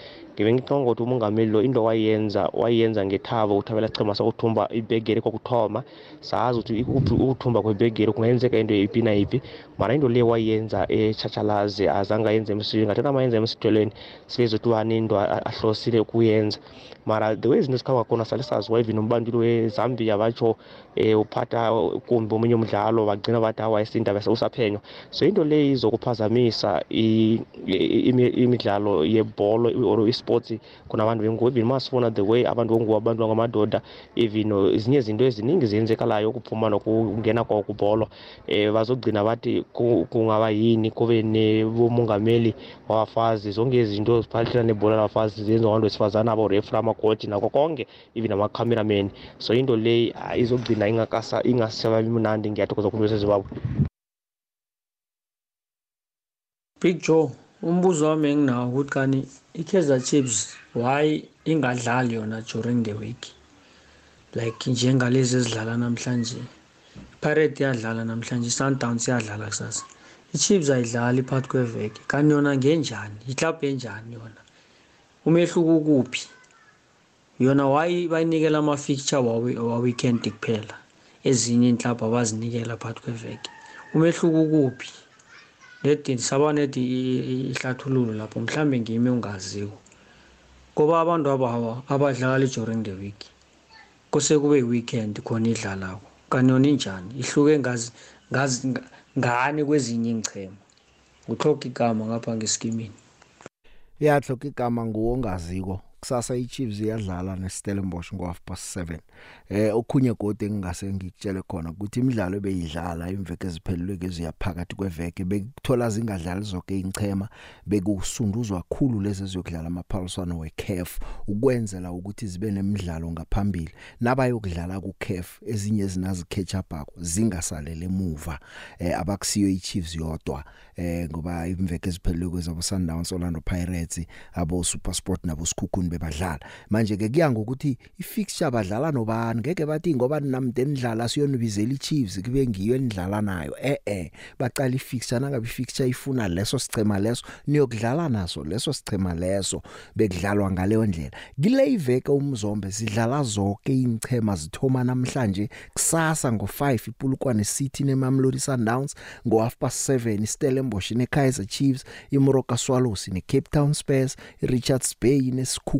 Ngibe ngicabanga ukuthi umongameli lo into wayenza wayenza ngethabo uthabela chema sakuthumba ibhegeri kokuthoma. Sazi ukuthi ukuthumba kwebhegeri kungayenzeka into yiphi na yiphi mara into le wayenza echachalazi azange ayenze emsitweni ngathi nama yenza emsithelweni silezwe ukuthi wani into a- ahlosile kuyenza mara the way izinto zikhamba khona sale saziwa even umbanduli wezambia batsho um uphatha kumbi omunye umdlalo bagcina bathi hawa isindaba usaphenywa so into le izokuphazamisa imidlalo yebholo or isports kunabantu bengubo even masifuna the way abantu bengubo abantu bangamadoda. Even uh, ezinye izinto eziningi ziyenzekalayo ukuphuma nokungena kwawo kubholo um bazogcina bathi ku- kungaba yini kube nebomongameli wabafazi. Zonke izinto ziphathelana nebhola labafazi zenziwa abantu besifazane aborefri amakochi nakho konke even ama-cameraman. So into le izogcina ingasabi mnandi. Ngiyathokoza khulu sezimbabwe Big Joe. Umbuzo wami enginawo ukuthi kani i-Kaizer Chiefs why ingadlali yona during the week? Like njengalezi ezidlala namhlanje. Pirate iyadlala namhlanje Sundowns iyadlala kusasa. i-Chiefs ayidlali phakathi kweveke. Kanti yona ngenjani? Iklabhu enjani yona? Umehluko ukuphi? Yona why bayinikela ama-fixture wawe- wa-weekend kuphela? Ezinye inhlabhu abazinikela phakathi kweveke. Umehluko ukuphi? nedi saba nedi ihlathululo lapho mhlambe ngimi ungaziko. Ngoba abantu abawa abadlali during the week kuse kube yi-weekend khona idlalako. Kanti yona injani ihluke ngani kwezinye ingchema utlhoga igama ngapha ngesikimini. Iyahloka igama nguwongaziko kusasa iChiefs iyadlala neStellenbosch ngo half past 7 eh okhunye gode engingase ngikutshele khona ukuthi imidlalo ebeyidlala imveke eziphelelwe keziyaphakathi kweveke bekuthola zingadlali zonke ingchema bekusunduzwa kakhulu lezi ziyokudlala amaphaliswano weCAF ukwenzela ukuthi zibe nemidlalo ngaphambili. Nabayokudlala kuCAF ezinye ezinazi catch up akho zingasalele emuva eh abakusiyo iChiefs yodwa eh ngoba imveke eziphelelwe kwezabo Sundowns Orlando Pirates abo SuperSport nabo Skukundi bebadlala manje ke kuya ngokuthi ifixture badlala nobani? Ngeke bathi ngoba namde nidlala siyonibizela iChiefs kube ngiyo enidlala nayo. Eh eh baqala ifixture nangabe ifixture ifuna leso sichema leso niyokudlala naso leso sichema leso bekudlalwa ngaleyo ndlela. Kile iveke umzombe sidlala zonke ingchema zithoma namhlanje kusasa ngo5 iPulukwane City neMamelodi Sundowns ngo half past 7 iStellenbosch neKaizer Chiefs iMoroka Swallows neCape Town Spurs iRichards Bay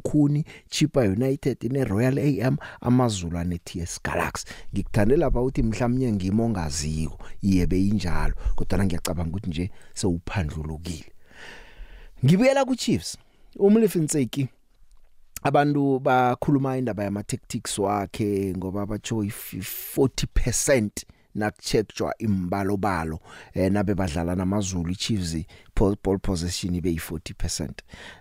nesikhukhuni Chipa United neRoyal AM amazulu neTS Galaxy. Ngikuthandela lapha uthi mhlawumnye ngimongaziko iyebe injalo kodwa ngiyacabanga ukuthi nje sewuphandlulukile. Ngibuyela ku Chiefs umlifinseki abantu bakhuluma indaba yama tactics wakhe ngoba batsho 40% nakucheckjwa imbalo balo eh nabe badlala namazulu iChiefs ball possession ibe yi40%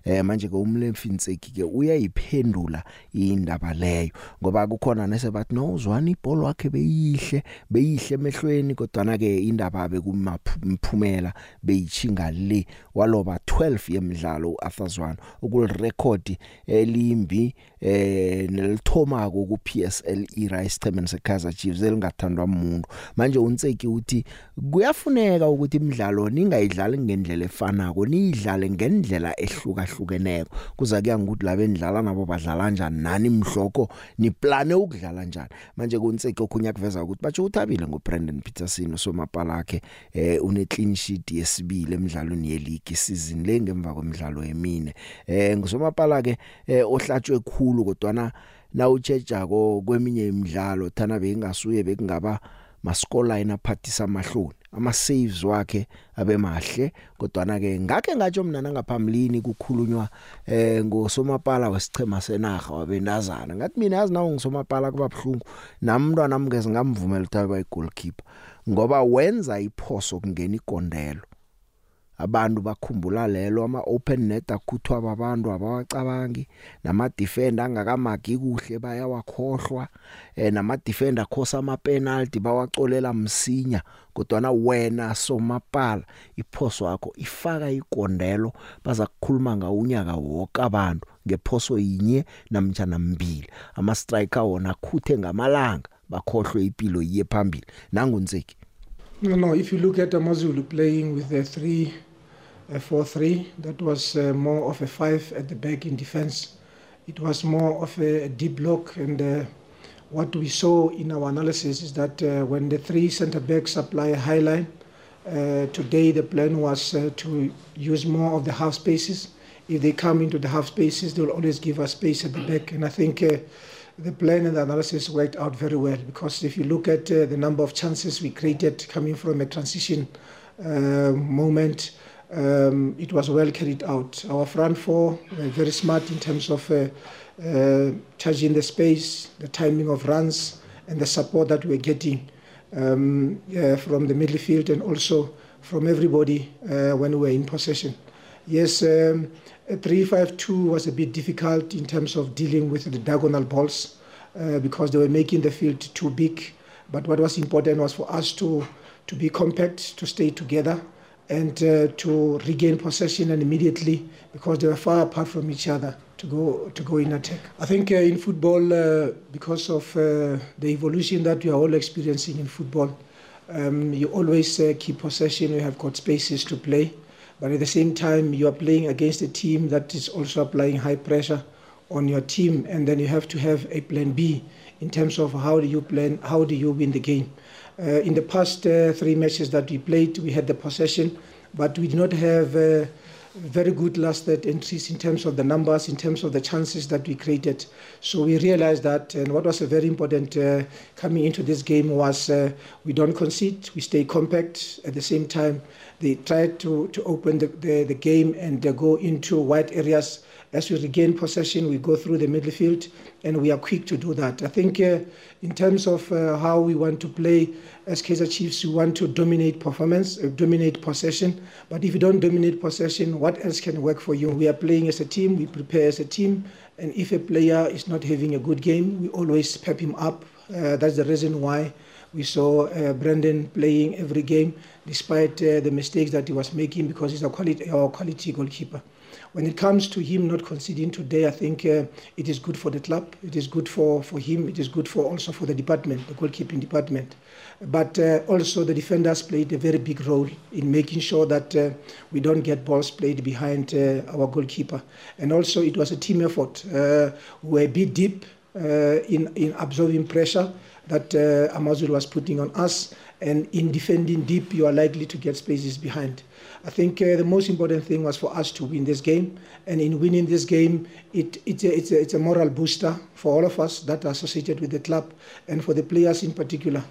eh manje ke umlemfinseki ke uyayiphendula indaba leyo ngoba kukhona nese bathi no uzwani ibhola wakhe beyihle beyihle emehlweni. Kodwa ke indaba bekumphumela beyichinga le waloba 12 yemidlalo uArthur ukulirecord elimbi eh nelithomako ku PSL era isichemeni seKaizer Chiefs elingathandwa umuntu manje uNtseki uthi kuyafuneka ukuthi imidlalo ningayidlali ngendlela efanako niyidlale ngendlela ehlukahlukeneko. Kuza kuya ngokuthi labe ndlala nabo badlala kanjani nani imhloko niplane ukudlala njani. Manje kuNtseki okhunya kuveza ukuthi batsho uthabile ngoBrandon Peterson somapala akhe eh une clean sheet yesibili emidlalweni yeleague season le ngemva kwemidlalo emine. Eh ngusomapala ke eh, ohlatshwe khulu kodwa na na utshejako kweminye imidlalo thana bengasuye bekungaba mascoreline aphathisa amahloni ama saves wakhe abe mahle. Kodwa na ke ngakhe ngatsho mina nangaphambilini kukhulunywa eh ngosomapala wesichema senaga wabendazana ngathi mina yazi nawo ngisomapala kuba bhlungu namntwana amngeze ngamvumela ukuthi abe goalkeeper ngoba wenza iphoso kungena igondelo. Abantu bakhumbula lelo ama open net akhuthwa abantu abawacabangi nama defender angakamagi kuhle bayawakhohlwa eh nama defender khosa ama penalty bawacolela msinya kodwa na wena somapala iphoso yakho ifaka igondelo baza kukhuluma ngawunyaka wonke abantu ngephoso yinye namtjana mbili ama striker wona khuthe ngamalanga bakhohlwe impilo yiye phambili nangunzeki No, no. If you look at Amazulu playing with a three, a four-three, that was uh, more of a five at the back in defence. It was more of a deep block, and uh, what we saw in our analysis is that uh, when the three centre backs apply a high line, today the plan was to use more of the half spaces. If they come into the half spaces, they will always give us space at the back, and I think. The plan and the analysis worked out very well because if you look at uh, the number of chances we created coming from a transition uh, moment, um, it was well carried out. Our front four were very smart in terms of uh, uh, charging the space, the timing of runs, and the support that we were getting um, yeah, from the midfield and also from everybody uh, when we were in possession. Yes, um, a 3-5-2 was a bit difficult in terms of dealing with the diagonal balls uh, because they were making the field too big. But what was important was for us to, to be compact, to stay together, and uh, to regain possession and immediately, because they were far apart from each other, to go to go in attack. I think uh, in football, uh, because of uh, the evolution that we are all experiencing in football, um, you always uh, keep possession. You have got spaces to play, but at the same time, you are playing against a team that is also applying high pressure on your team, and then you have to have a plan B in terms of how do you plan, how do you win the game. Uh, in the past uh, three matches that we played, we had the possession, but we did not have uh, very good last third entries in terms of the numbers, in terms of the chances that we created. So we realized that, and what was very important uh, coming into this game was uh, we don't concede, we stay compact. At the same time, they try to, to open the, the, the game and they go into wide areas. As we regain possession, we go through the midfield, and we are quick to do that. I think uh, in terms of uh, how we want to play as Kaiser Chiefs, we want to dominate performance, uh, dominate possession. But if you don't dominate possession, what else can work for you? We are playing as a team, we prepare as a team, and if a player is not having a good game, we always pep him up. Uh, that's the reason why we saw uh, Brendan playing every game, despite uh, the mistakes that he was making, because he's a quality, our quality goalkeeper. When it comes to him not conceding today, I think uh, it is good for the club. It is good for, for him. It is good for also for the department, the goalkeeping department. But uh, also the defenders played a very big role in making sure that uh, we don't get balls played behind uh, our goalkeeper. And also it was a team effort. Uh, we were a bit deep uh, in, in absorbing pressure that Amazul was putting on us. And in defending deep, you are likely to get spaces behind. I think uh, the most important thing was for us to win this game. And in winning this game, it, it's, a, it's, a, it's a moral booster for all of us that are associated with the club and for the players in particular.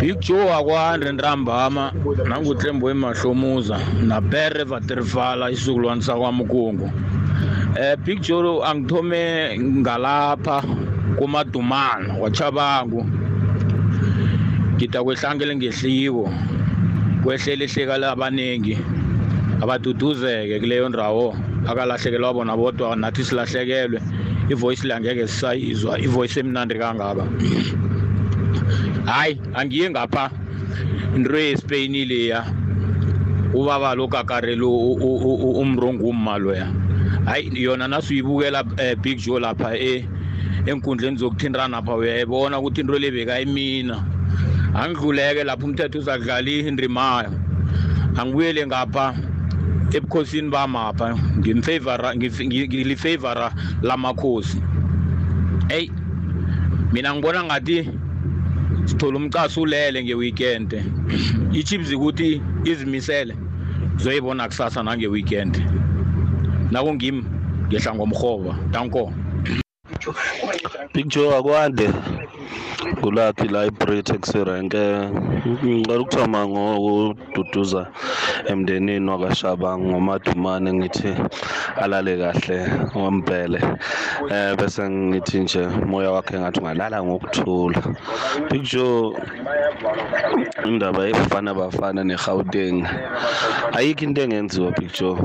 Big Joe akwandre ntambama nanguthembo emahlomuza napere vatirifala isizukulwane sakwamukungu eh Big Joe angithome ngalapha kumadumana wachabangu ngita kwehlangele kwehlela ihleka labaningi abaduduzeke kuleyo ndawo akalahlekelwa bona bodwa nathi silahlekelwe ivoice langeke sisayizwa ivoice emnandi kangaka. Hayi angiye ngapha into yespain leya ubaba lo kakarelo umrongumma loya. Hayi yona nasuyibukela eh, big joe lapha eh, enkundleni zokuthintana lapha uyayibona ukuthi into le bekayimina angidluleke lapho umthetho uzadlala ihindrimayo angibuyele ngapha ebukhosini bamapha ngilifavora lamakhosi. Eyi mina ngibona ngathi sithola umcaso ulele ngeweekend. Ichips ukuthi izimisele zoyibona kusasa nangeweekend. Nakungimi ngehla ngomhoba danko. Joe akwande. Kulakhi la iBritex renke ngicela ukuthoma ngokududuza emndenini wakashabang ngomadumane ngithi alale kahle ngompele eh bese ngithi nje moya wakhe ngathi ungalala ngokuthula. Big Joe indaba efana bafana neGauteng ayikho into engenziwa Big Joe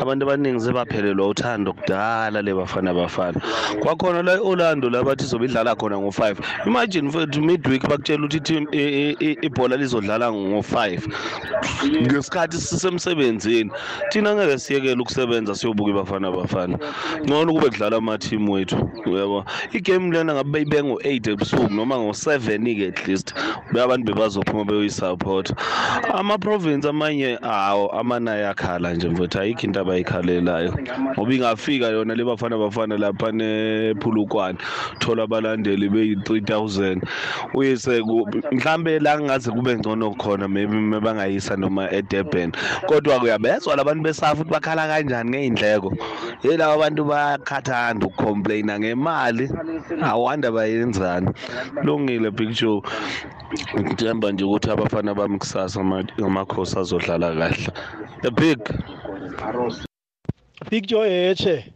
abantu abaningi sebaphelelwa uthando kudala le bafana bafana. Kwakhona la Orlando labathi izobidlala khona ngo5 imagine mfethu midweek bakutshela ukuthi team ibhola lizodlala ngo5 ngesikhathi sisemsebenzini. Thina ngeke siyekele ukusebenza siyobuka ibafana bafana. Ngcono kube kudlala ama team wethu uyabo? Igame lena ngabe beyibe ngo8 ebusuku noma ngo7 ke at least. Abantu bebazophuma beyoyisupport. Ama province amanye awo amanayo akhala nje mfethu. Ayikho into abayikhalelayo ngoba ingafika yona le bafana bafana lapha nephulukwane thola abalandeli beyi-3000 uyise mhlambe la ngaze kube ngcono khona maybe bangayisa noma eDurban. Kodwa kuyabezwa labantu besafa ukuthi bakhala kanjani ngeyindleko yilabo abantu bayakhathanda ukucomplaina ngemali. Awanda bayenzani lungile big joe. Ngithemba nje ukuthi abafana bami kusasa amakhosi azodlala kahle. The big. Big Joe eche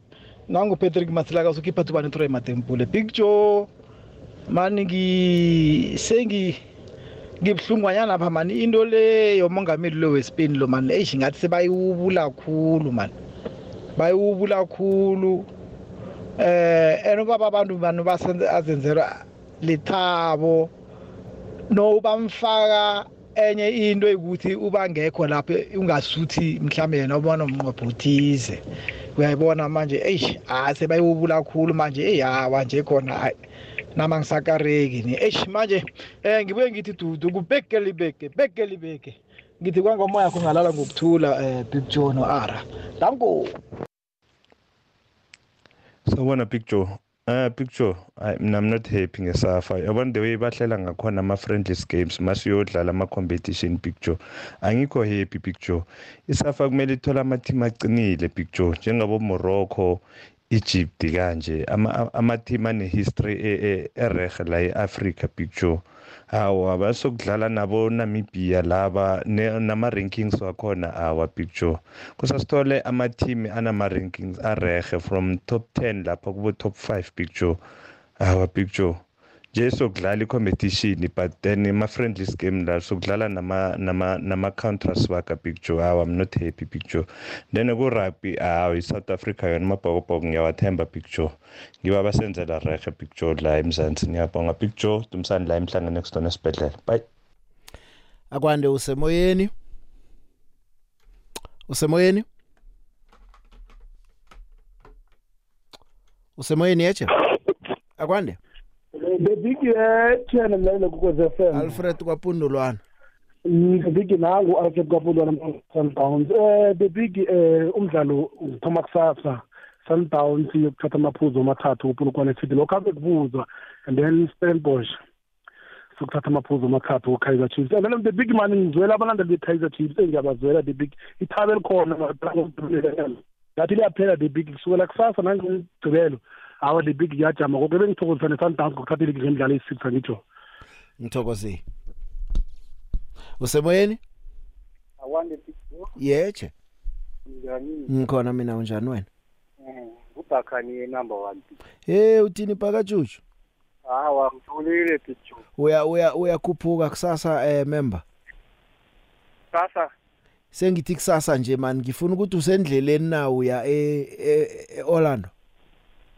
nangu Patrick Matsilaka usukhipha thuba netroy matempule. Joe mani ngi sengi ngibuhlungwanyana lapha mani. Into le yomongameli lo weSpain lo mani eish ngathi sebayiwubula kakhulu mani. Bayiwubula kakhulu eh eno baba abantu banu basenzela lithabo. No bamfaka enye into ukuthi ubangekho lapho ungasuthi mhlambe yena ubona umnqopho uthize uyayibona manje eish ah sebayiwubula kakhulu manje hey hawa nje khona nama ngisakareki ni. Eish manje eh ngibuye ngithi dudu kubhekele ibeke bekele ibeke ngithi kwangomoya yakho ngalala ngokuthula eh Big Joe no Ara. Danko! Sawubona Big Joe. Uh, picture I, I'm not happy ngesafa yabona the way bahlela ngakhona ama-friendless games masiyodlala ama-competition picture angikho happy picture isafa kumele ithole ama-team acinile picture njengabo-morocco egypt kanje ama-team ane-history erehe la e-africa picture hawa basokudlala nabo Namibia laba nama-rankings wakhona awa picture kusasithole ama-team anama-rankings arehe from top 10 lapha kubo top 5 picture awa picture nje sokudlala i-competition but then ama-friendlies game la sokudlala nama-counters nama, nama waka big joe. Hawu am not happy big joe. Then kurugby hawu i-south africa yona amabhokobhoko ngiyawathemba big joe. Ngiba basenzela rehe big joe la emzansi. Ngiyabonga big joe. Dumisani la emhlangene ekusitona esibhedlela. Bye. Akwande usemoyeni? Usemoyeni? Usemoyeni yeche akwande? The big channel mlalelo kukwez FM Alfred kwapundulwana the big nangu Alfred kwapundulwana Sundowns. Eh the big eh umdlalo uthoma kusasa. Sundowns yokuthatha amaphuzu amathathu uPulukwane City. Lokho abe kubuzwa and then Stellenbosch sokuthatha amaphuzu amathathu uKaizer Chiefs. And then the big man ngizwela abalandeli beKaizer Chiefs engiyabazwela the big ithabe likhona ngathi liyaphela the big kusukela kusasa nangigcibelo awa the big iyajama koke bengithokozisa ne-sundowns ngokuthatha iligi zemidlalo eyi-six angitsho ngithokozile. Usemoyeni? Awande yeche njani ngikhona mina unjani wena? Ngubakhani number one. Hey uthini phakajuju hawa ngitholile picture uya uya uyakhuphuka kusasa eh member? Sasa sengithi kusasa nje man. Ngifuna ukuthi usendleleni na uya e, e, e Orlando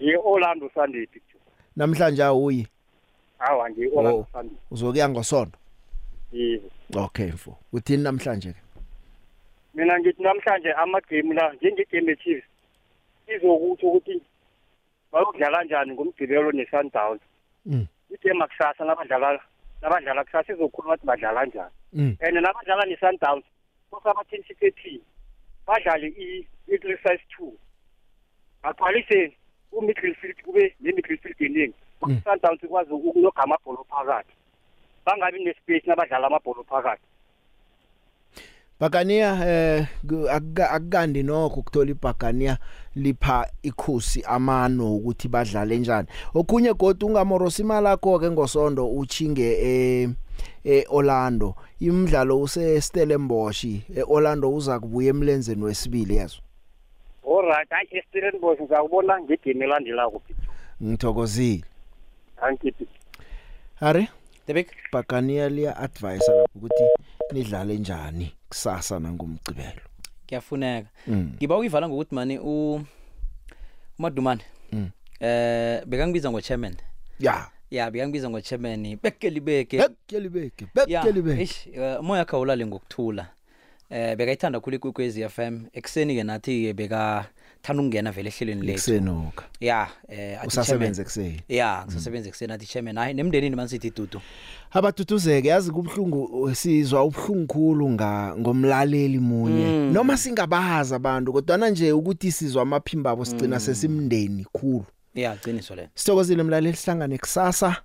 yi-orlando sunday picture namhlanje awuyi? Hawa nje i-orlando Oh. sunday. uzokuya ngosonto yebo. Okay mfo. Uthini namhlanje ke? Mina ngithi namhlanje amagame la njengegame echiefs izokutsho ukuthi bayokudlala njani ngomgcibelo ne-sundowns? Mm. igame akusasa nabadlala nabadlala kusasa izokhuluma ukuthi badlala njani. Mm. and nabadlala ne-sundowns kosaba-ten thirteen badlale i-exercise two. Bagcwalise ku-midfield kube ne-midfield eningi. Sundowns ikwazi ukuyoga amabholo phakathi. Bangabi nespace nabadlala amabholo phakathi. Bakania eh ku- akuka- akukandi nokho ukuthola ibhakania lipha ikhusi amano ukuthi badlale njani. Okunye godu ungamorosa imali yakho ke ngosondo uchinge e e Orlando. Imidlalo use Stellenbosch eOrlando uza kubuya emlenzeni wesibili yazo. Allright hayi estellenbosch ngizakubona ngegame elandelako ngithokozile. Thank you Hari Debek? Bakania liya advise lapho ukuthi nidlale njani kusasa nangomgcibelo kuyafuneka. Mm. ngiba uyivala ngokuthi mani u umadumane. Mm. eh bekangibiza ngo-chairman. Ya. Ya bekangibiza ngo-chairman. Bekelibeke bekelibeke bekelibeke umoya kha ulale ngokuthula. Eh bekayithanda khulu ikwekwezi FM ekuseni-ke nathi-ke bekathanda ukungena vele ehlelweni lethu. Ekusenoka. ya eh athi Usasebenza chairman- ekuseni? ya ngisasebenza ekuseni athi chairman. Hayi nemndenini manisithi dudu. Abatutuzeke yazi kubhlungu sizwa ubhlungu khulu nga ngomlaleli munye. Mm. noma singabaza abantu kodwa nje ukuthi sizwa amaphimba abo sigcina sesimndeni khulu. Ya qiniso lelo sithokozile mlaleli sihlangane kusasa.